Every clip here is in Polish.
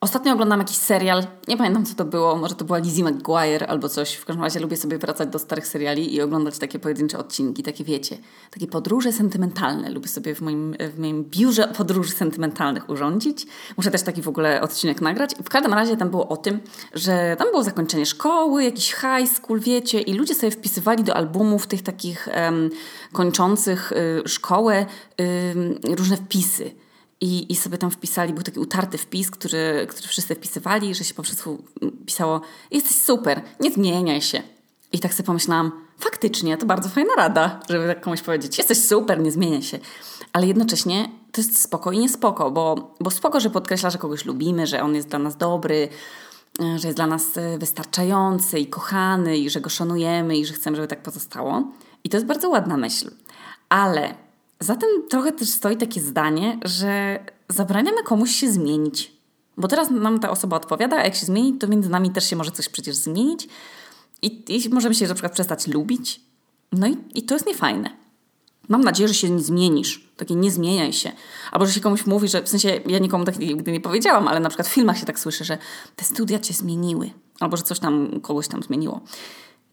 Ostatnio oglądam jakiś serial, nie pamiętam co to było, może to była Lizzie McGuire albo coś. W każdym razie lubię sobie wracać do starych seriali i oglądać takie pojedyncze odcinki, takie wiecie, takie podróże sentymentalne. Lubię sobie w moim, w moim biurze podróży sentymentalnych urządzić. Muszę też taki w ogóle odcinek nagrać. W każdym razie tam było o tym, że tam było zakończenie szkoły, jakiś high school, wiecie, i ludzie sobie wpisywali do albumów tych takich um, kończących y, szkołę y, różne wpisy. I, I sobie tam wpisali, był taki utarty wpis, który, który wszyscy wpisywali, że się po prostu pisało jesteś super, nie zmieniaj się. I tak sobie pomyślałam, faktycznie, to bardzo fajna rada, żeby tak komuś powiedzieć, jesteś super, nie zmieniaj się. Ale jednocześnie to jest spoko i nie spoko, bo, bo spoko, że podkreśla, że kogoś lubimy, że on jest dla nas dobry, że jest dla nas e, wystarczający i kochany i że go szanujemy i że chcemy, żeby tak pozostało. I to jest bardzo ładna myśl. Ale za tym trochę też stoi takie zdanie, że zabraniamy komuś się zmienić. Bo teraz nam ta osoba odpowiada, a jak się zmieni, to między nami też się może coś przecież zmienić. I, i możemy się na przykład przestać lubić. No i, i to jest niefajne. Mam nadzieję, że się nie zmienisz. Takie nie zmieniaj się. Albo że się komuś mówi, że w sensie ja nikomu tak nigdy nie powiedziałam, ale na przykład w filmach się tak słyszy, że te studia cię zmieniły. Albo że coś tam kogoś tam zmieniło.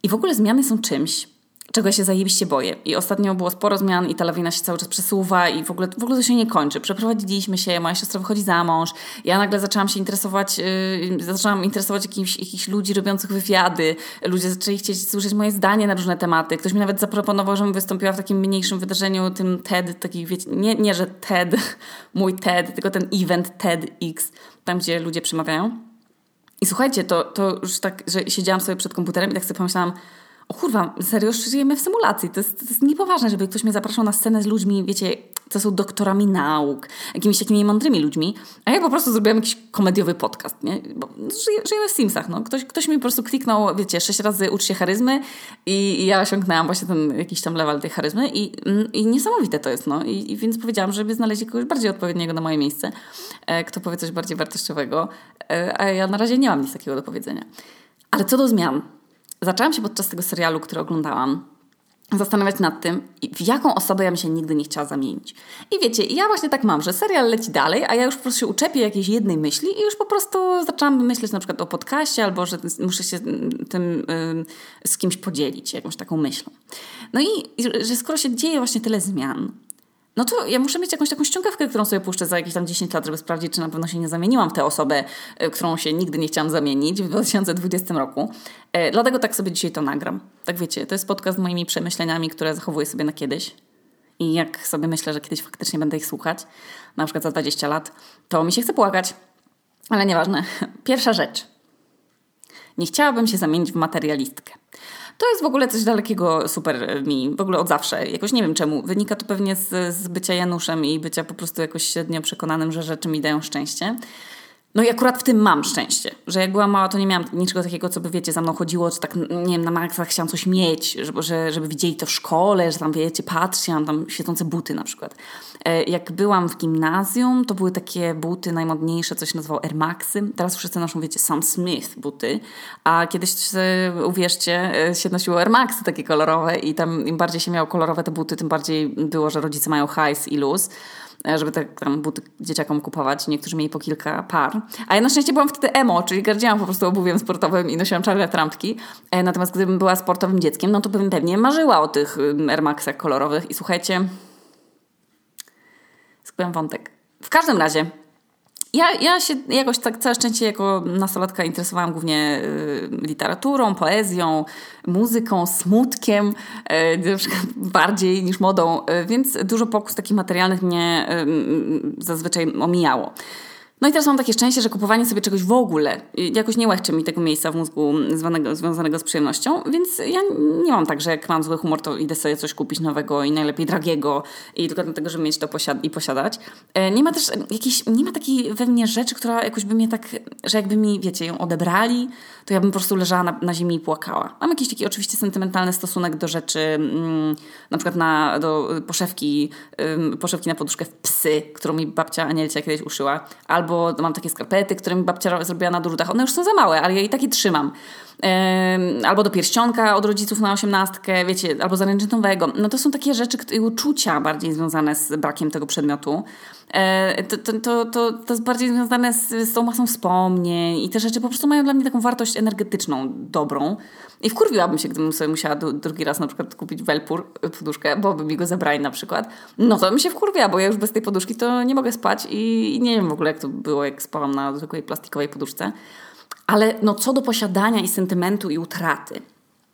I w ogóle zmiany są czymś, czego ja się zajebiście boję. I ostatnio było sporo zmian i ta lawina się cały czas przesuwa i w ogóle, w ogóle to się nie kończy. Przeprowadziliśmy się, moja siostra wychodzi za mąż, ja nagle zaczęłam się interesować, yy, zaczęłam interesować jakimiś, jakichś ludzi robiących wywiady, ludzie zaczęli chcieć słyszeć moje zdanie na różne tematy. Ktoś mi nawet zaproponował, żebym wystąpiła w takim mniejszym wydarzeniu, tym TED, taki wiecie, nie, nie że TED, mój TED, tylko ten event TEDx, tam gdzie ludzie przemawiają. I słuchajcie, to, to już tak, że siedziałam sobie przed komputerem i tak sobie pomyślałam, o kurwa, serio żyjemy w symulacji. To jest, to jest niepoważne, żeby ktoś mnie zapraszał na scenę z ludźmi, wiecie, co są doktorami nauk, jakimiś takimi mądrymi ludźmi, a ja po prostu zrobiłam jakiś komediowy podcast, nie? Bo żyjemy w Simsach, no. Ktoś, ktoś mi po prostu kliknął, wiecie, sześć razy ucz się charyzmy i, i ja osiągnęłam właśnie ten jakiś tam level tej charyzmy i, i niesamowite to jest, no. I, I, więc powiedziałam, żeby znaleźć kogoś bardziej odpowiedniego na moje miejsce, e, kto powie coś bardziej wartościowego, e, a ja na razie nie mam nic takiego do powiedzenia. Ale co do zmian, zaczęłam się podczas tego serialu, który oglądałam, zastanawiać nad tym, w jaką osobę ja bym się nigdy nie chciała zamienić. I wiecie, ja właśnie tak mam, że serial leci dalej, a ja już po prostu się uczepię jakiejś jednej myśli i już po prostu zaczęłam myśleć na przykład o podcaście albo, że muszę się tym z kimś podzielić, jakąś taką myślą. No i że skoro się dzieje właśnie tyle zmian, no to ja muszę mieć jakąś taką ściągawkę, którą sobie puszczę za jakieś tam 10 lat, żeby sprawdzić, czy na pewno się nie zamieniłam w tę osobę, e, którą się nigdy nie chciałam zamienić w 2020 roku. E, dlatego tak sobie dzisiaj to nagram. Tak wiecie, to jest podcast z moimi przemyśleniami, które zachowuję sobie na kiedyś. I jak sobie myślę, że kiedyś faktycznie będę ich słuchać, na przykład za 20 lat, to mi się chce płakać. Ale nieważne. Pierwsza rzecz. Nie chciałabym się zamienić w materialistkę. To jest w ogóle coś dalekiego super mi, w ogóle od zawsze. Jakoś nie wiem czemu. Wynika to pewnie z, z bycia Januszem i bycia po prostu jakoś średnio przekonanym, że rzeczy mi dają szczęście. No i akurat w tym mam szczęście, że jak byłam mała, to nie miałam niczego takiego, co by, wiecie, za mną chodziło, czy tak, nie wiem, na maksach chciałam coś mieć, żeby, że, żeby widzieli to w szkole, że tam, wiecie, patrzcie, mam tam świecące buty na przykład. E, jak byłam w gimnazjum, to były takie buty najmodniejsze, coś się nazywało Air Maxy. Teraz wszyscy noszą, wiecie, Sam Smith buty, a kiedyś, uwierzcie, e, się nosiło Air Maxy takie kolorowe i tam im bardziej się miało kolorowe te buty, tym bardziej było, że rodzice mają hajs i luz. E, żeby te tam buty dzieciakom kupować. Niektórzy mieli po kilka par. A ja na szczęście byłam wtedy emo, czyli gardziłam po prostu obuwiem sportowym i nosiłam czarne trampki. E, natomiast gdybym była sportowym dzieckiem, no to bym pewnie marzyła o tych Air Maxach kolorowych. I słuchajcie, skupiam wątek. W każdym razie, ja, ja się jakoś tak całe szczęście jako nastolatka interesowałam głównie y, literaturą, poezją, muzyką, smutkiem, y, na przykład bardziej niż modą, y, więc dużo pokus takich materialnych mnie y, zazwyczaj omijało. No i teraz mam takie szczęście, że kupowanie sobie czegoś w ogóle jakoś nie łechczy mi tego miejsca w mózgu zwanego, związanego z przyjemnością, więc ja nie mam tak, że jak mam zły humor, to idę sobie coś kupić nowego i najlepiej drogiego i tylko dlatego, żeby mieć to posiad- i posiadać. E, nie ma też jakiejś, nie ma takiej we mnie rzeczy, która jakoś by mnie tak, że jakby mi, wiecie, ją odebrali, to ja bym po prostu leżała na, na ziemi i płakała. Mam jakiś taki oczywiście sentymentalny stosunek do rzeczy, mm, na przykład na, do poszewki, poszewki na poduszkę w psy, którą mi babcia Anielcia kiedyś uszyła, albo albo mam takie skarpety, które mi babcia zrobiła na dużutach. One już są za małe, ale ja i takie trzymam. Albo do pierścionka od rodziców na osiemnastkę, wiecie, albo zaręczynowego. No to są takie rzeczy uczucia bardziej związane z brakiem tego przedmiotu. E, to, to, to, to, to jest bardziej związane z, z tą masą wspomnień i te rzeczy po prostu mają dla mnie taką wartość energetyczną dobrą. I wkurwiłabym się, gdybym sobie musiała drugi raz na przykład kupić Welpur e, poduszkę, bo by mi go zabrali na przykład. No to bym się wkurwiła, bo ja już bez tej poduszki to nie mogę spać i, i nie wiem w ogóle jak to było, jak spałam na zwykłej plastikowej poduszce. Ale no co do posiadania i sentymentu i utraty.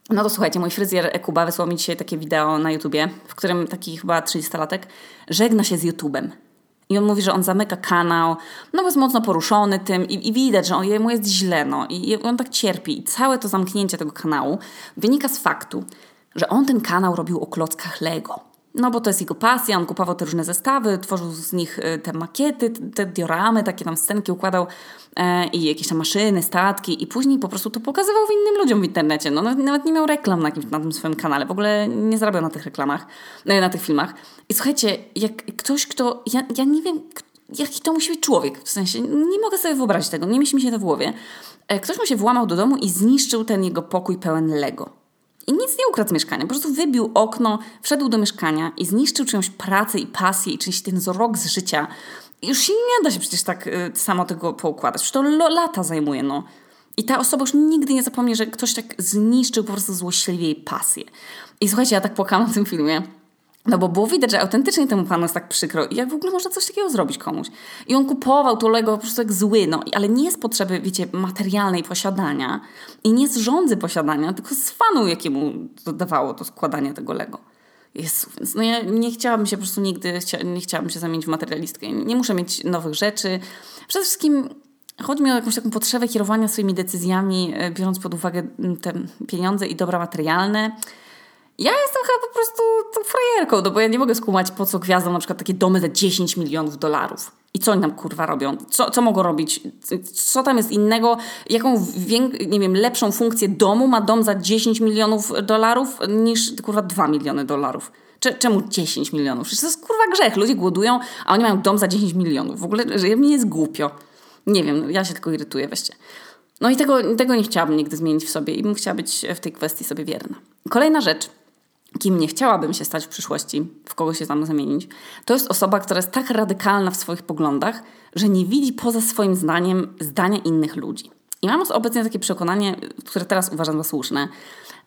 No to słuchajcie, mój fryzjer Kuba wysłał mi dzisiaj takie wideo na YouTubie, w którym taki chyba 30-latek żegna się z YouTubem. I on mówi, że on zamyka kanał, no bo jest mocno poruszony tym i, i widać, że on, jemu jest źle, no i on tak cierpi. I całe to zamknięcie tego kanału wynika z faktu, że on ten kanał robił o klockach Lego. No bo to jest jego pasja, on kupował te różne zestawy, tworzył z nich y, te makiety, te dioramy, takie tam scenki układał e, i jakieś tam maszyny, statki i później po prostu to pokazywał innym ludziom w internecie. No nawet nie miał reklam na, jakimś, na tym swoim kanale, w ogóle nie zarabiał na tych reklamach, e, na tych filmach. I słuchajcie, jak ktoś, kto, ja, ja nie wiem, jaki to musi być człowiek, w sensie nie mogę sobie wyobrazić tego, nie mieści mi się to w głowie. E, ktoś mu się włamał do domu i zniszczył ten jego pokój pełen Lego. I nic nie ukradł z mieszkania. Po prostu wybił okno, wszedł do mieszkania i zniszczył czyjąś pracę i pasję i czyjś ten rok z życia. I już się nie da się przecież tak y, samo tego poukładać. Przecież to lata zajmuje, no. I ta osoba już nigdy nie zapomnie, że ktoś tak zniszczył po prostu złośliwie jej pasję. I słuchajcie, ja tak płakałam w tym filmie. No bo było widać, że autentycznie temu panu jest tak przykro. I jak w ogóle można coś takiego zrobić komuś? I on kupował to Lego po prostu jak zły, no ale nie z potrzeby, wiecie, materialnej posiadania i nie z rządzy posiadania, tylko z fanu, jakiemu dodawało to składanie tego Lego. Jezu, więc no ja nie chciałabym się po prostu nigdy, nie chciałabym się zamienić w materialistkę. Nie muszę mieć nowych rzeczy. Przede wszystkim chodzi mi o jakąś taką potrzebę kierowania swoimi decyzjami, e, biorąc pod uwagę te pieniądze i dobra materialne ja jestem chyba po prostu tą frajerką, no bo ja nie mogę skumać, po co gwiazdom na przykład takie domy za 10 milionów dolarów. I co oni tam kurwa robią? Co, co mogą robić? Co tam jest innego? Jaką nie wiem, lepszą funkcję domu ma dom za 10 milionów dolarów niż kurwa 2 miliony dolarów? Czemu 10 milionów? Przecież to jest kurwa grzech. Ludzie głodują, a oni mają dom za 10 milionów. W ogóle, że mi jest głupio. Nie wiem, ja się tylko irytuję, weźcie. No i tego, tego nie chciałabym nigdy zmienić w sobie i bym chciała być w tej kwestii sobie wierna. Kolejna rzecz – kim nie chciałabym się stać w przyszłości, w kogo się tam zamienić, to jest osoba, która jest tak radykalna w swoich poglądach, że nie widzi poza swoim zdaniem zdania innych ludzi. I mam obecnie takie przekonanie, które teraz uważam za słuszne,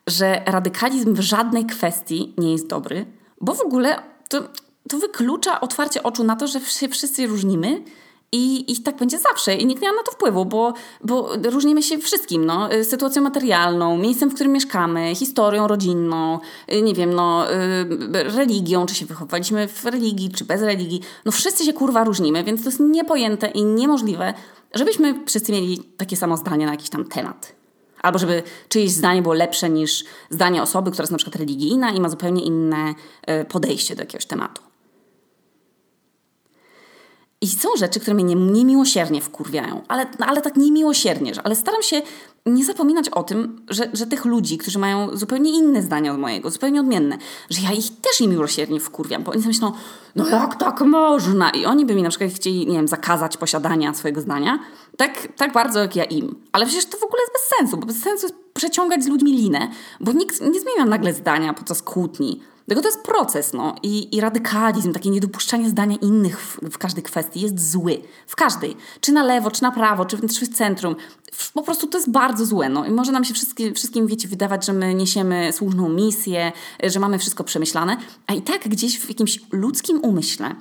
że radykalizm w żadnej kwestii nie jest dobry, bo w ogóle to, to wyklucza otwarcie oczu na to, że się wszyscy różnimy i, I tak będzie zawsze i nikt nie ma na to wpływu, bo, bo różnimy się wszystkim, no, sytuacją materialną, miejscem, w którym mieszkamy, historią rodzinną, y, nie wiem, no, y, religią, czy się wychowaliśmy w religii, czy bez religii. No wszyscy się kurwa różnimy, więc to jest niepojęte i niemożliwe, żebyśmy wszyscy mieli takie samo zdanie na jakiś tam temat. Albo żeby czyjeś zdanie było lepsze niż zdanie osoby, która jest na przykład religijna i ma zupełnie inne y, podejście do jakiegoś tematu. I są rzeczy, które mnie niemiłosiernie wkurwiają, ale, ale tak niemiłosiernie, ale staram się nie zapominać o tym, że, że tych ludzi, którzy mają zupełnie inne zdania od mojego, zupełnie odmienne, że ja ich też niemiłosiernie wkurwiam, bo oni sobie myślą, no jak tak można? I oni by mi na przykład chcieli, nie wiem, zakazać posiadania swojego zdania, tak, tak bardzo jak ja im. Ale przecież to w ogóle jest bez sensu, bo bez sensu jest przeciągać z ludźmi linę, bo nikt nie zmienia nagle zdania podczas kłótni. Tylko to jest proces, no. I, i radykalizm, takie niedopuszczanie zdania innych w, w, każdej kwestii jest zły. W każdej. Czy na lewo, czy na prawo, czy w, czy w centrum. Po prostu to jest bardzo złe, no. I może nam się wszystkim, wszystkim, wiecie, wydawać, że my niesiemy słuszną misję, że mamy wszystko przemyślane, a i tak gdzieś w jakimś ludzkim umyśle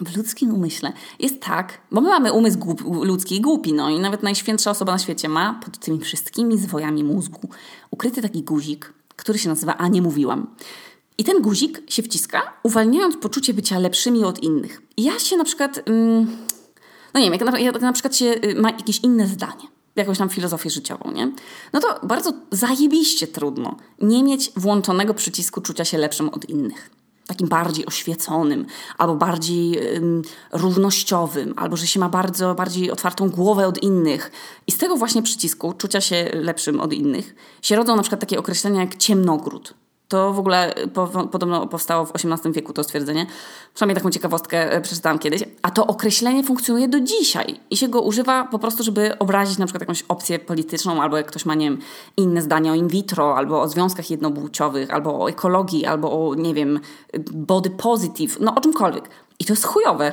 w ludzkim umyśle jest tak, bo my mamy umysł głup, ludzki i głupi, no i nawet najświętsza osoba na świecie ma pod tymi wszystkimi zwojami mózgu ukryty taki guzik, który się nazywa A nie mówiłam. I ten guzik się wciska, uwalniając poczucie bycia lepszymi od innych. Ja się na przykład, mm, no nie wiem, jak na, jak na przykład się y, ma jakieś inne zdanie, jakąś tam filozofię życiową, nie? No to bardzo zajebiście trudno nie mieć włączonego przycisku czucia się lepszym od innych. Takim bardziej oświeconym, albo bardziej równościowym, albo że się ma bardzo bardziej otwartą głowę od innych. I z tego właśnie przycisku czucia się lepszym od innych się rodzą na przykład takie określenia jak ciemnogród to w ogóle po, podobno powstało w XVIII wieku to stwierdzenie. Przynajmniej taką ciekawostkę e, przeczytałam kiedyś. A to określenie funkcjonuje do dzisiaj i się go używa po prostu, żeby obrazić na przykład jakąś opcję polityczną, albo jak ktoś ma, nie wiem, inne zdanie o in vitro, albo o związkach jednopłciowych, albo o ekologii, albo o, nie wiem, body positive, no o czymkolwiek. I to jest chujowe.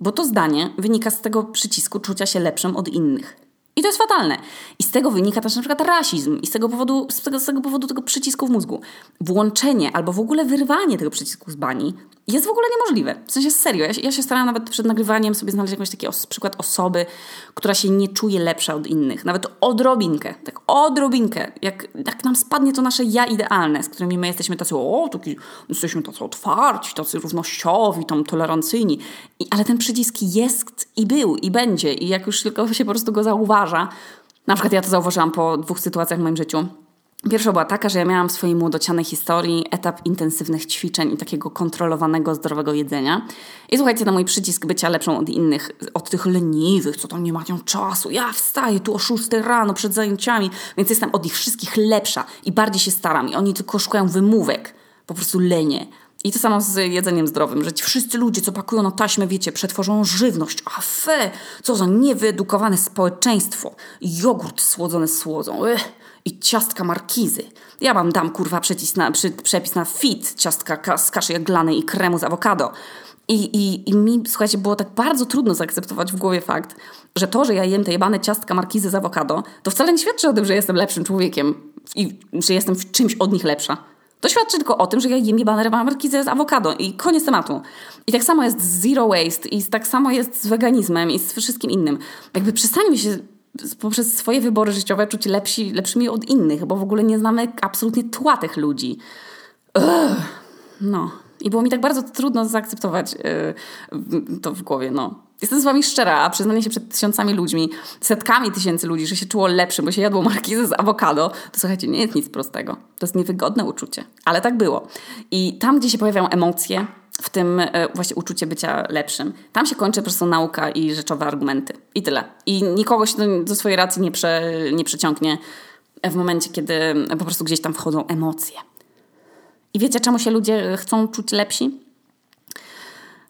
bo to zdanie wynika z tego przycisku czucia się lepszym od innych. I to jest fatalne. I z tego wynika też na przykład rasizm. I z tego powodu, z tego, z tego powodu tego przycisku w mózgu. Włączenie albo w ogóle wyrwanie tego przycisku z bani jest w ogóle niemożliwe. W sensie serio. Ja się, ja się starałam nawet przed nagrywaniem sobie znaleźć jakiś taki os przykład osoby, która się nie czuje lepsza od innych. Nawet odrobinkę. Tak odrobinkę. Jak, jak nam spadnie to nasze ja idealne, z którymi my jesteśmy tacy, o, taki, jesteśmy tacy otwarci, tacy równościowi, tam tolerancyjni. I, ale ten przycisk jest i był i będzie. I jak już tylko się po prostu go zauważa, na przykład ja to zauważyłam po dwóch sytuacjach w moim życiu, Pierwsza była taka, że ja miałam w swojej młodocianej historii etap intensywnych ćwiczeń i takiego kontrolowanego, zdrowego jedzenia. I słuchajcie, na mój przycisk bycia lepszą od innych, od tych leniwych, co tam nie mają czasu. Ja wstaję tu o 6 rano przed zajęciami, więc jestem od nich wszystkich lepsza i bardziej się staram. I oni tylko szukają wymówek. Po prostu lenie. I to samo z jedzeniem zdrowym, że ci wszyscy ludzie, co pakują na taśmę, wiecie, przetworzą żywność. A fe, co za niewyedukowane społeczeństwo. Jogurt słodzony słodzą. Ech i ciastka markizy. Ja wam dam kurwa na, przy, przepis na fit ciastka z kaszy jaglanej i kremu z awokado. I, i, I mi, słuchajcie, było tak bardzo trudno zaakceptować w głowie fakt, że to, że ja jem te jebane ciastka markizy z awokado, to wcale nie świadczy o tym, że jestem lepszym człowiekiem i że jestem w czymś od nich lepsza. To świadczy tylko o tym, że ja jem jebane markizy z awokado i koniec tematu. I tak samo jest z zero waste i tak samo jest z weganizmem i z wszystkim innym. Jakby przestańmy się poprzez swoje wybory życiowe czuć lepsi, lepszymi od innych, bo w ogóle nie znamy absolutnie tła tych ludzi. Ugh. No. I było mi tak bardzo trudno zaakceptować yy, to w głowie, no. Jestem z wami szczera, a przyznanie się przed tysiącami ludźmi, setkami tysięcy ludzi, że się czuło lepsze, bo się jadło markizy z awokado, to słuchajcie, nie jest nic prostego. To jest niewygodne uczucie, ale tak było. I tam, gdzie się pojawiają emocje, w tym e, właśnie uczucie bycia lepszym. Tam się kończy po prostu nauka i rzeczowe argumenty. I tyle. I nikogo się do, do swojej racji nie, prze, nie w momencie, kiedy po prostu gdzieś tam wchodzą emocje. I wiecie, czemu się ludzie chcą czuć lepsi?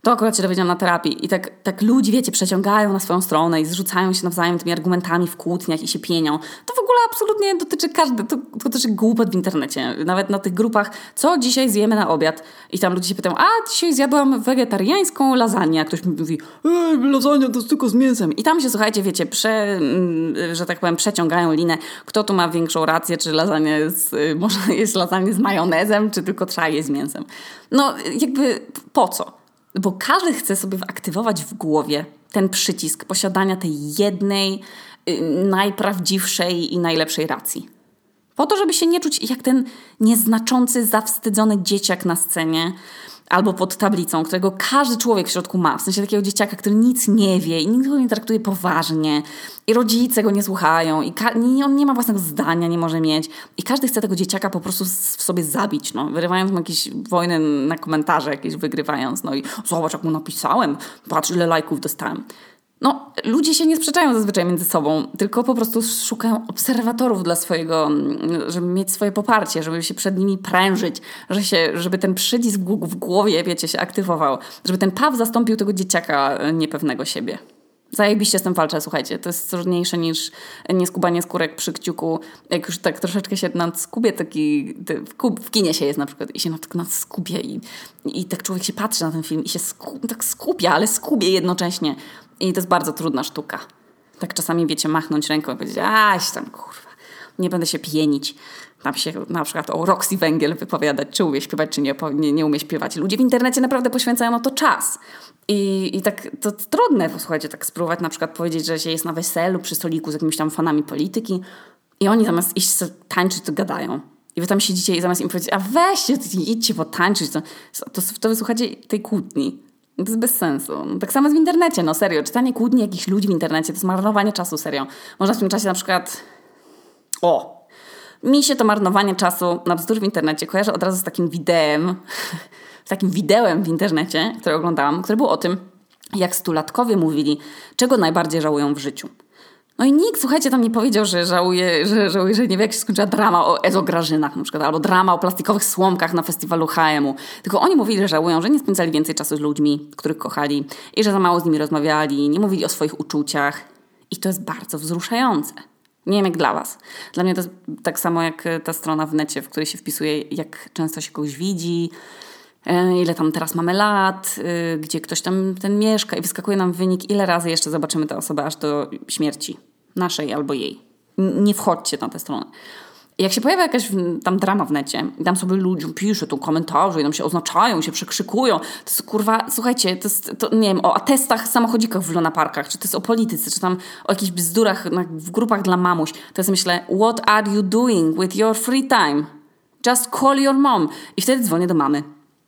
To akurat się dowiedziałam na terapii. I tak, tak ludzi, wiecie, przeciągają na swoją stronę i zrzucają się nawzajem tymi argumentami w kłótniach i się pienią. To w ogóle absolutnie dotyczy każdy, to, dotyczy głupot w internecie. Nawet na tych grupach, co dzisiaj zjemy na obiad? I tam ludzie się pytają, a dzisiaj zjadłam wegetariańską lasagne. A ktoś mi mówi, ej, lasagna to jest tylko z mięsem. I tam się, słuchajcie, wiecie, prze, mm, że tak powiem, przeciągają linę, kto tu ma większą rację, czy lasagne jest, y, można jeść lasagne z majonezem, czy tylko trzeba jeść z mięsem. No, jakby po co? Bo każdy chce sobie aktywować w głowie ten przycisk posiadania tej jednej, yy, najprawdziwszej i najlepszej racji. Po to, żeby się nie czuć jak ten nieznaczący, zawstydzony dzieciak na scenie, albo pod tablicą, którego każdy człowiek w środku ma. W sensie takiego dzieciaka, który nic nie wie i nikt go nie traktuje poważnie. I rodzice go nie słuchają. I on nie ma własnego zdania, nie może mieć. I każdy chce tego dzieciaka po prostu w sobie zabić. No. Wyrywając mu jakieś wojny na komentarze, jakieś wygrywając. No i zobacz, jak mu napisałem. Patrz, ile lajków dostałem. No, ludzie się nie sprzeczają zazwyczaj między sobą, tylko po prostu szukają obserwatorów dla swojego, żeby mieć swoje poparcie, żeby się przed nimi prężyć, że się, żeby ten przycisk w głowie, wiecie, się aktywował, żeby ten paw zastąpił tego dzieciaka e, niepewnego siebie. Zajebiście z tym walczę, słuchajcie. To jest trudniejsze niż nieskubanie skórek przy kciuku. Jak już tak troszeczkę się nadskubie, taki w, w kinie się jest na przykład i się nad, nadskubie i, i tak człowiek się patrzy na ten film i się tak skupia, ale skubie jednocześnie. I to jest bardzo trudna sztuka. Tak czasami, wiecie, machnąć ręką i powiedzieć, aś tam, kurwa, nie będę się pienić. Tam się na przykład o Roxy Węgiel wypowiadać, czy umie śpiewać, czy nie, nie, nie umie śpiewać. Ludzie w internecie naprawdę poświęcają na to czas. I, I tak to trudne, słuchajcie, tak spróbować na przykład powiedzieć, że się jest na weselu przy stoliku z jakimiś tam fanami polityki i oni zamiast iść tańczyć, to gadają. I wy tam siedzicie i zamiast im powiedzieć, a weźcie, idźcie potańczyć, to, to, to wysłuchacie tej kłótni. To jest bez sensu. No, tak samo jest w internecie, no serio. Czytanie kłótni jakichś ludzi w internecie to jest marnowanie czasu, serio. Można w tym czasie na przykład... O! Mi się to marnowanie czasu na bzdur w internecie kojarzy od razu z takim wideo, z takim widełem w internecie, które oglądałam, które było o tym, jak stulatkowie mówili, czego najbardziej żałują w życiu. No i nikt, słuchajcie, tam nie powiedział, że żałuje, że, żałuje, że nie wie, jak się skończyła drama o ezograżynach na przykład, albo drama o plastikowych słomkach na festiwalu HM-u. Tylko oni mówili, że żałują, że nie spędzali więcej czasu z ludźmi, których kochali i że za mało z nimi rozmawiali, nie mówili o swoich uczuciach. I to jest bardzo wzruszające. Nie wiem jak dla Was. Dla mnie to jest tak samo jak ta strona w necie, w której się wpisuje, jak często się kogoś widzi, ile tam teraz mamy lat, y, gdzie ktoś tam ten mieszka i wyskakuje nam wynik, ile razy jeszcze zobaczymy tę osobę aż do śmierci naszej albo jej. Nie wchodźcie na tę stronę. Jak się pojawia jakaś tam drama w necie, i tam sobie ludzie piszą tu komentarze i tam się oznaczają, się przekrzykują, to jest kurwa, słuchajcie, to jest, to, nie wiem, o atestach, samochodzikach w lunaparkach, czy to jest o polityce, czy tam o jakichś bzdurach w grupach dla mamuś, to jest myślę, what are you doing with your free time? Just call your mom. I wtedy dzwonię do mamy.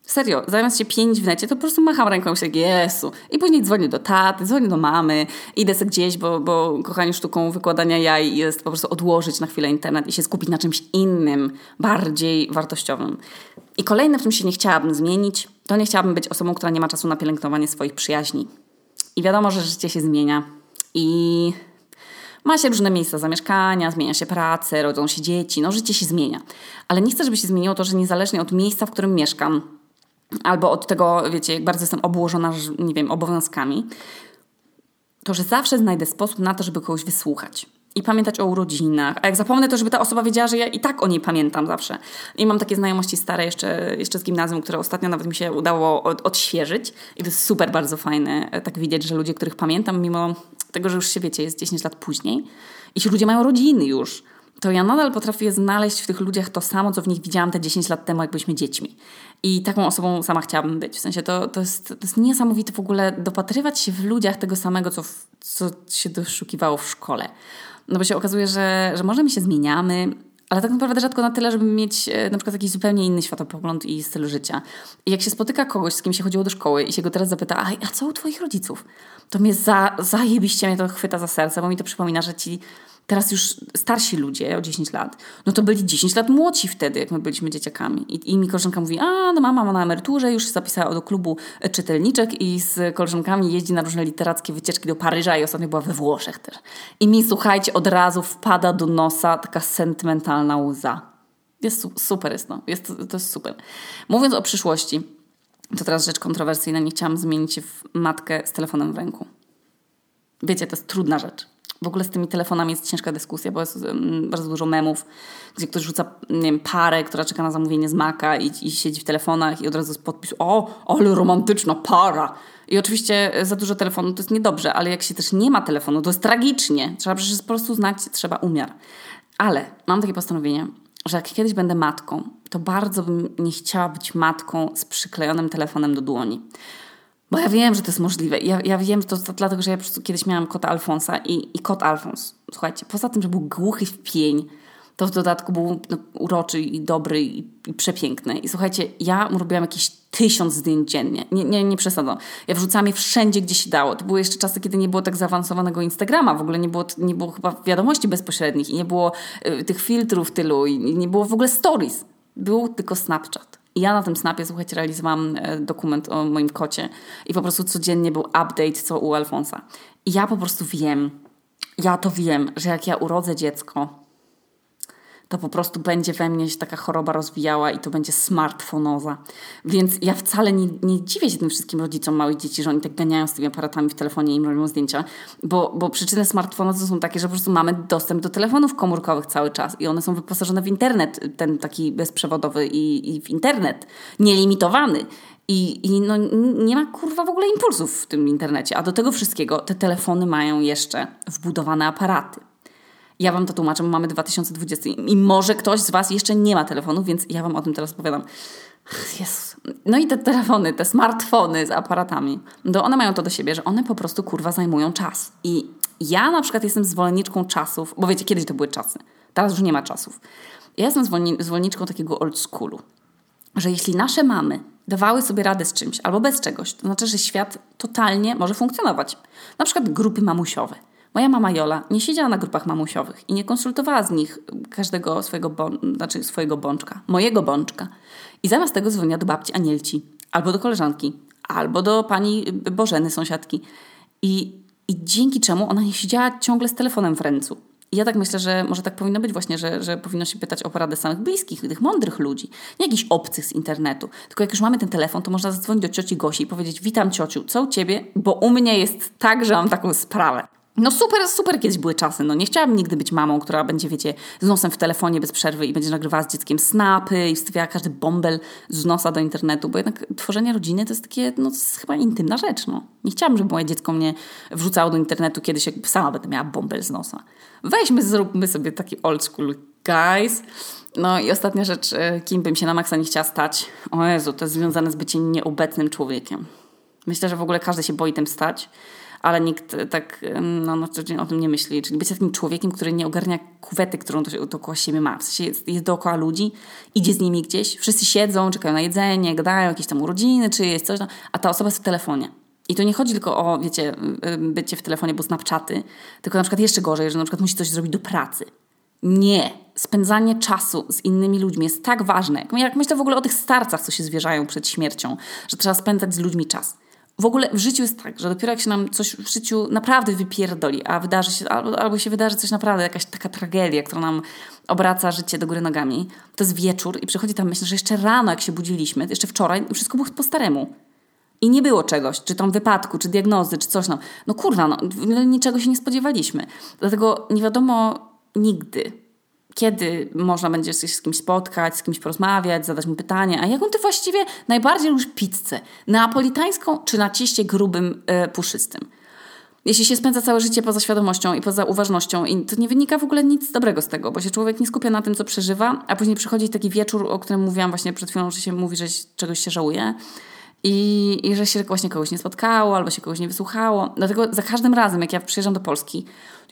Serio, zamiast się pięć w necie, to po prostu macham ręką się Jezu. I później dzwonię do taty, dzwonię do mamy, idę sobie gdzieś, bo, bo kochanie sztuką wykładania jaj jest po prostu odłożyć na chwilę internet i się skupić na czymś innym, bardziej wartościowym. I kolejne, w czym się nie chciałabym zmienić, to nie chciałabym być osobą, która nie ma czasu na pielęgnowanie swoich przyjaźni. I wiadomo, że życie się zmienia. I ma się różne miejsca zamieszkania, zmienia się pracę, rodzą się dzieci, no życie się zmienia. Ale nie chcę, żeby się zmieniło to, że niezależnie od miejsca, w którym mieszkam, albo od tego, wiecie, jak bardzo jestem obłożona, nie wiem, obowiązkami, to że zawsze znajdę sposób na to, żeby kogoś wysłuchać. I pamiętać o urodzinach. A jak zapomnę, to żeby ta osoba wiedziała, że ja i tak o niej pamiętam zawsze. I mam takie znajomości stare jeszcze, jeszcze z gimnazjum, które ostatnio nawet mi się udało od, odświeżyć. I to jest super bardzo fajne, e, tak widzieć, że ludzie, których pamiętam, mimo tego, że już się wiecie, jest 10 lat później i ci ludzie mają rodziny już to ja nadal potrafię znaleźć w tych ludziach to samo, co w nich widziałam te 10 lat temu, jak byliśmy dziećmi. I taką osobą sama chciałabym być. W sensie to, to, jest, to jest niesamowite w ogóle dopatrywać się w ludziach tego samego, co, w, co się doszukiwało w szkole. No bo się okazuje, że, że może my się zmieniamy, ale tak naprawdę rzadko na tyle, żeby mieć e, na przykład jakiś zupełnie inny światopogląd i styl życia. I jak się spotyka kogoś, z kim się chodziło do szkoły i się go teraz zapyta, a, a co u twoich rodziców? To mnie za, zajebiście mnie to chwyta za serce, bo mi to przypomina, że ci teraz już starsi ludzie o 10 lat, no to byli 10 lat młodsi wtedy, jak my byliśmy dzieciakami. I, i mi koleżanka mówi, a no mama ma na emeryturze, już zapisała do klubu czytelniczek i z koleżankami jeździ na różne literackie wycieczki do Paryża i ostatnio była we Włoszech też. I mi, słuchajcie, od razu wpada do nosa taka sentymentalna łza. Jest super, jest to. Jest, to jest super. Mówiąc o przyszłości, to teraz rzecz kontrowersyjna, nie chciałam zmienić się w matkę z telefonem w ręku. Wiecie, to jest trudna rzecz w ogóle z tymi telefonami jest ciężka dyskusja, bo jest bardzo dużo memów, gdzie ktoś rzuca nie wiem, parę, która czeka na zamówienie z Maka i, i siedzi w telefonach i od razu jest podpis o, ale romantyczna para. I oczywiście za dużo telefonu to jest niedobrze, ale jak się też nie ma telefonu, to jest tragicznie. Trzeba przecież po prostu znać, trzeba umiar. Ale mam takie postanowienie, że jak kiedyś będę matką, to bardzo bym nie chciała być matką z przyklejonym telefonem do dłoni. Bo ja wiem, że to jest możliwe. Ja, ja wiem, że to, dlatego, że ja kiedyś miałam kota Alfonsa i, i kot Alfons, słuchajcie, poza tym, że był głuchy w pień, to w dodatku był no, uroczy i dobry i, i, przepiękny. I słuchajcie, ja mu robiłam jakieś tysiąc zdjęć dziennie. Nie, nie, nie przesadzam. Ja wrzucałam je wszędzie, gdzie się dało. To były jeszcze czasy, kiedy nie było tak zaawansowanego Instagrama. W ogóle nie było, nie było chyba wiadomości bezpośrednich i nie było y, tych filtrów tylu i nie było w ogóle stories. Był tylko Snapchat. I ja na tym snapie, słuchajcie, realizowałam e, dokument o moim kocie i po prostu codziennie był update, co u Alfonsa. I ja po prostu wiem, ja to wiem, że jak ja urodzę dziecko, to po prostu będzie we mnie się taka choroba rozwijała i to będzie smartfonoza. Więc ja wcale nie, nie dziwię się tym wszystkim rodzicom małych dzieci, że oni tak ganiają z tymi aparatami w telefonie i im robią zdjęcia, bo, bo przyczyny smartfonozy są takie, że po prostu mamy dostęp do telefonów komórkowych cały czas i one są wyposażone w internet, ten taki bezprzewodowy i, i w internet, nielimitowany. I, I no, nie ma kurwa w ogóle impulsów w tym internecie. A do tego wszystkiego te telefony mają jeszcze wbudowane aparaty. Ja Wam to tłumaczę, bo mamy 2020 i może ktoś z Was jeszcze nie ma telefonu, więc ja Wam o tym teraz opowiadam. Jezus. No i te telefony, te smartfony z aparatami, to one mają to do siebie, że one po prostu kurwa zajmują czas. I ja na przykład jestem zwolenniczką czasów, bo wiecie, kiedyś to były czasy, teraz już nie ma czasów. Ja jestem zwolenniczką takiego old schoolu, że jeśli nasze mamy dawały sobie radę z czymś albo bez czegoś, to znaczy, że świat totalnie może funkcjonować. Na przykład grupy mamusiowe. Moja mama Jola nie siedziała na grupach mamusiowych i nie konsultowała z nich każdego swojego, bon- znaczy swojego bączka, mojego bączka. I zamiast tego dzwoniła do babci Anielci, albo do koleżanki, albo do pani Bożeny, sąsiadki. I, I dzięki czemu ona nie siedziała ciągle z telefonem w ręcu. I ja tak myślę, że może tak powinno być właśnie, że, że powinno się pytać o poradę samych bliskich, tych mądrych ludzi, nie jakichś obcych z internetu. Tylko jak już mamy ten telefon, to można zadzwonić do cioci Gosi i powiedzieć: Witam ciociu, co u ciebie? Bo u mnie jest tak, że mam taką sprawę. No super, super kiedyś były czasy. No nie chciałabym nigdy być mamą, która będzie, wiecie, z nosem w telefonie bez przerwy i będzie nagrywała z dzieckiem snapy i wstawiała każdy bąbel z nosa do internetu, bo jednak tworzenie rodziny to jest takie, no to jest chyba intymna rzecz, no. Nie chciałabym, żeby moje dziecko mnie wrzucało do internetu kiedyś, jak sama będę miała bąbel z nosa. Weźmy, zróbmy sobie taki old school guys. No i ostatnia rzecz, e, kim bym się na maksa nie chciała stać. O Jezu, to jest związane z byciem nieobecnym człowiekiem. Myślę, że w ogóle każdy się boi tym stać ale nikt tak no, no, o tym nie myśli. Czyli być takim człowiekiem, który nie ogarnia kuwety, którą to, dookoła siebie ma. W sensie jest, jest dookoła ludzi, idzie z nimi gdzieś, wszyscy siedzą, czekają na jedzenie, gadają jakieś tam urodziny, czy jest coś, a ta osoba jest w telefonie. I to nie chodzi tylko o, wiecie, bycie w telefonie, bo snapchaty, tylko na przykład jeszcze gorzej, że na przykład musi coś zrobić do pracy. Nie. Spędzanie czasu z innymi ludźmi jest tak ważne. Jak myślę w ogóle o tych starcach, co się zwierzają przed śmiercią, że trzeba spędzać z ludźmi czas w ogóle w życiu jest tak, że dopiero jak się nam coś w życiu naprawdę wypierdoli, a wydarzy się, albo, albo się wydarzy coś naprawdę, jakaś taka tragedia, która nam obraca życie do góry nogami, to jest wieczór i przychodzi tam myśl, że jeszcze rano, jak się budziliśmy, jeszcze wczoraj, wszystko było po staremu. I nie było czegoś, czy tam wypadku, czy diagnozy, czy coś. No, no kurwa, no, niczego się nie spodziewaliśmy. Dlatego nie wiadomo nigdy, kiedy można będzie się z kimś spotkać, z kimś porozmawiać, zadać mu pytanie, a jaką ty właściwie najbardziej lubisz pizzę? Neapolitańską czy na cieście grubym, e, puszystym? Jeśli się spędza całe życie poza świadomością i poza uważnością, i to nie wynika w ogóle nic dobrego z tego, bo się człowiek nie skupia na tym, co przeżywa, a później przychodzi taki wieczór, o którym mówiłam właśnie przed chwilą, że się mówi, że czegoś się żałuje. I, I że się właśnie kogoś nie spotkało, albo się kogoś nie wysłuchało. Dlatego za każdym razem, jak ja przyjeżdżam do Polski,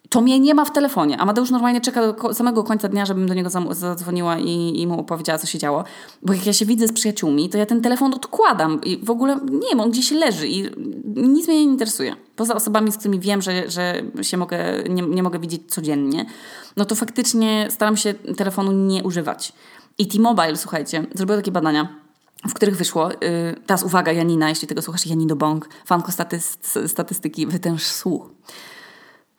to mnie nie ma w telefonie. Amadeusz normalnie czeka do samego końca dnia, żebym do niego zadzwoniła i, i mu opowiedziała, co się działo. Bo jak ja się widzę z przyjaciółmi, to ja ten telefon odkładam i w ogóle nie wiem, on gdzieś leży i nic mnie nie interesuje. Poza osobami, z którymi wiem, że, że się mogę, nie, nie mogę widzieć codziennie, no to faktycznie staram się telefonu nie używać. I T-Mobile, słuchajcie, zrobiło takie badania, w których wyszło, yy, teraz uwaga Janina, jeśli tego słuchasz, Janino Bong, fanko statystyki, wytęż słuch.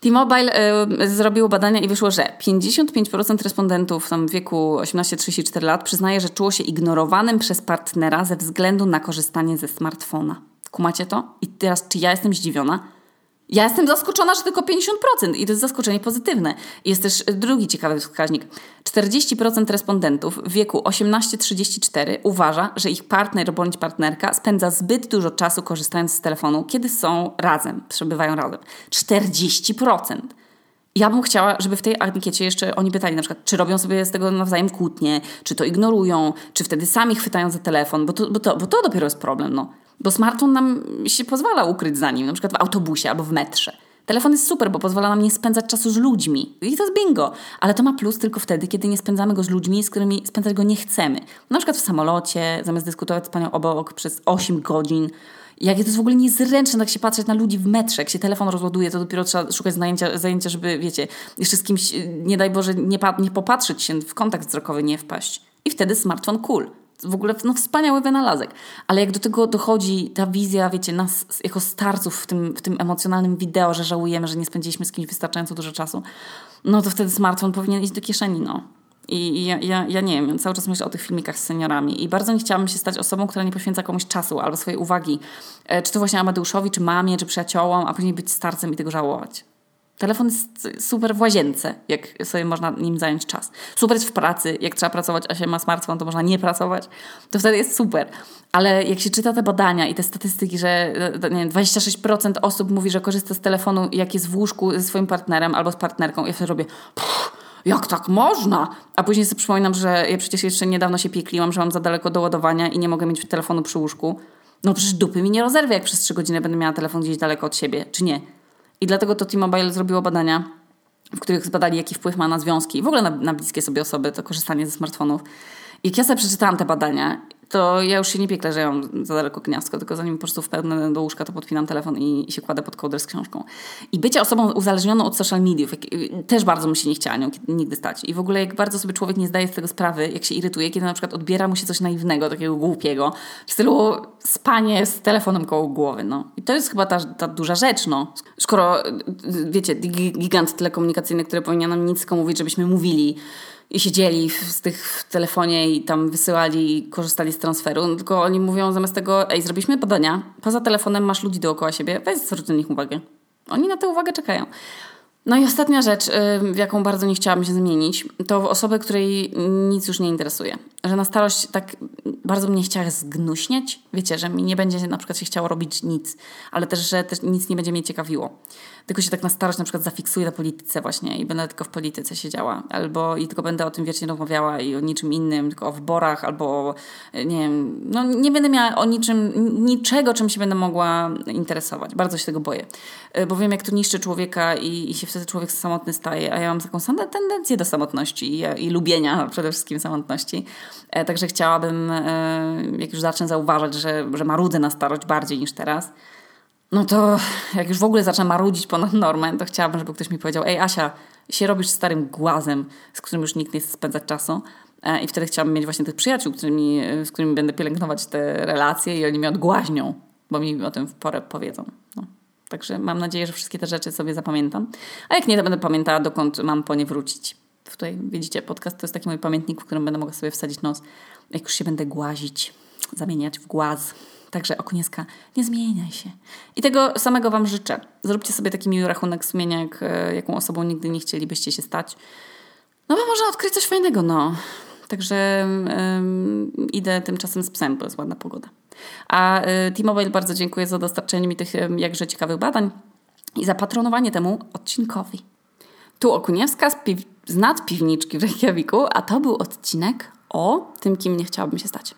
T-Mobile y, zrobiło badania i wyszło, że 55% respondentów w wieku 18-34 lat przyznaje, że czuło się ignorowanym przez partnera ze względu na korzystanie ze smartfona. Kumacie to? I teraz, czy ja jestem zdziwiona? Ja jestem zaskoczona, że tylko 50% i to jest zaskoczenie pozytywne. Jest też drugi ciekawy wskaźnik. 40% respondentów w wieku 18-34 uważa, że ich partner bądź partnerka spędza zbyt dużo czasu korzystając z telefonu, kiedy są razem, przebywają razem. 40%. Ja bym chciała, żeby w tej ankiecie jeszcze oni pytali na przykład, czy robią sobie z tego nawzajem kłótnie, czy to ignorują, czy wtedy sami chwytają za telefon, bo to, bo to, bo to dopiero jest problem. No. Bo smartfon nam się pozwala ukryć za nim, na przykład w autobusie albo w metrze. Telefon jest super, bo pozwala nam nie spędzać czasu z ludźmi. I to jest bingo. Ale to ma plus tylko wtedy, kiedy nie spędzamy go z ludźmi, z którymi spędzać go nie chcemy. Na przykład w samolocie, zamiast dyskutować z panią obok przez 8 godzin. Jak to jest w ogóle niezręczne, tak się patrzeć na ludzi w metrze. Jak się telefon rozładuje, to dopiero trzeba szukać zajęcia, zajęcia żeby, wiecie, jeszcze z kimś, nie daj Boże, nie, nie popatrzeć się, w kontakt wzrokowy nie wpaść. I wtedy smartfon cool w ogóle no, wspaniały wynalazek. Ale jak do tego dochodzi ta wizja, wiecie, nas jako starców w tym, w tym emocjonalnym wideo, że żałujemy, że nie spędziliśmy z kimś wystarczająco dużo czasu, no to wtedy smartfon powinien iść do kieszeni, no. I, ja, ja, ja, nie wiem, cały czas myślę o tych filmikach z seniorami i bardzo nie chciałabym się stać osobą, która nie poświęca komuś czasu albo swojej uwagi, e, czy to właśnie Amadeuszowi, czy mamie, czy przyjaciołom, a później być starcem i tego żałować. Telefon jest super w łazience, jak sobie można nim zająć czas. Super jest w pracy, jak trzeba pracować, a się ma smartfon, to można nie pracować. To wtedy jest super. Ale jak się czyta te badania i te statystyki, że e, nie wiem, 26% osób mówi, że korzysta z telefonu, jak jest w łóżku ze swoim partnerem albo z partnerką, ja sobie robię... jak tak można? A później sobie przypominam, że ja przecież jeszcze niedawno się piekliłam, że mam za daleko do ładowania i nie mogę mieć telefonu przy łóżku. No przecież dupy mi nie rozerwie, jak przez 3 godziny będę miała telefon gdzieś daleko od siebie, czy nie? I dlatego to T-Mobile zrobiło badania, w których zbadali, jaki wpływ ma na związki i w ogóle na, na bliskie sobie osoby to korzystanie ze smartfonów. I jak ja sobie przeczytałam te badania to ja już się nie pieklę, że ja mam za daleko gniazdko, tylko zanim po prostu wpełnę do łóżka, to podpinam telefon i, i się kładę pod kołdrę z książką. I bycie osobą uzależnioną od social mediów, jak, też bardzo mi się nie chciała nigdy stać. I w ogóle jak bardzo sobie człowiek nie zdaje z tego sprawy, jak się irytuje, kiedy na przykład odbiera mu się coś naiwnego, takiego głupiego, w stylu spanie z telefonem koło głowy, no. I to jest chyba ta, ta duża rzecz, no. Skoro, wiecie, gigant telekomunikacyjny, który powinien nam nic mówić, żebyśmy mówili, i siedzieli w, z tych w telefonie i tam wysyłali i korzystali z transferu, no, tylko oni mówią zamiast tego, ej, zrobiliśmy badania, poza telefonem masz ludzi dookoła siebie, weź zwróć na nich uwagę. Oni na tę uwagę czekają. No i ostatnia rzecz, w jaką bardzo nie chciałabym się zmienić, to osobę, której nic już nie interesuje. Że na starość tak bardzo mnie chciała zgnuśniać. Wiecie, że mi nie będzie na przykład się chciało robić nic, ale też, że też nic nie będzie mnie ciekawiło tylko się tak na starość na przykład zafiksuję na polityce właśnie i będę tylko w polityce siedziała, albo i tylko będę o tym wiecznie rozmawiała i o niczym innym, tylko o wyborach, albo o, nie wiem, no nie będę miała o niczym, niczego, czym się będę mogła interesować. Bardzo się tego boję, e, bo wiem, jak to niszczy człowieka i, i się wtedy człowiek samotny staje, a ja mam taką samą tendencję do samotności i, i lubienia przede wszystkim samotności. E, także chciałabym, e, jak już zacznę zauważać, że, że marudzę na starość bardziej niż teraz, no to jak już w ogóle zacznę marudzić ponad normę, to chciałabym, żeby ktoś mi powiedział, ej Asia, się robisz starym głazem, z którym już nikt nie chce spędzać czasu. E, I wtedy chciałabym mieć właśnie tych przyjaciół, którymi, z którymi będę pielęgnować te relacje i oni mnie odgłaźnią, bo mi o tym w porę powiedzą. No. Także mam nadzieję, że wszystkie te rzeczy sobie zapamiętam. A jak nie, to będę pamiętała, dokąd mam po nie wrócić. Tutaj widzicie, podcast to jest taki mój pamiętnik, w którym będę mogła sobie wsadzić nos, jak już się będę głazić, zamieniać w głaz. Także Oknieska, nie zmieniaj się. I tego samego Wam życzę. Zróbcie sobie taki miły rachunek sumienia, jak, e, jaką osobą nigdy nie chcielibyście się stać. No bo można odkryć coś fajnego, no. Także idę tymczasem z psem, bo jest ładna pogoda. A y, T-Mobile bardzo dziękuję za dostarczenie mi tych jakże ciekawych badań i za patronowanie temu odcinkowi. Tu Okuniewska z, piw- z nadpiwniczki w Reykjaviku, a to był odcinek o tym, kim nie chciałabym się stać.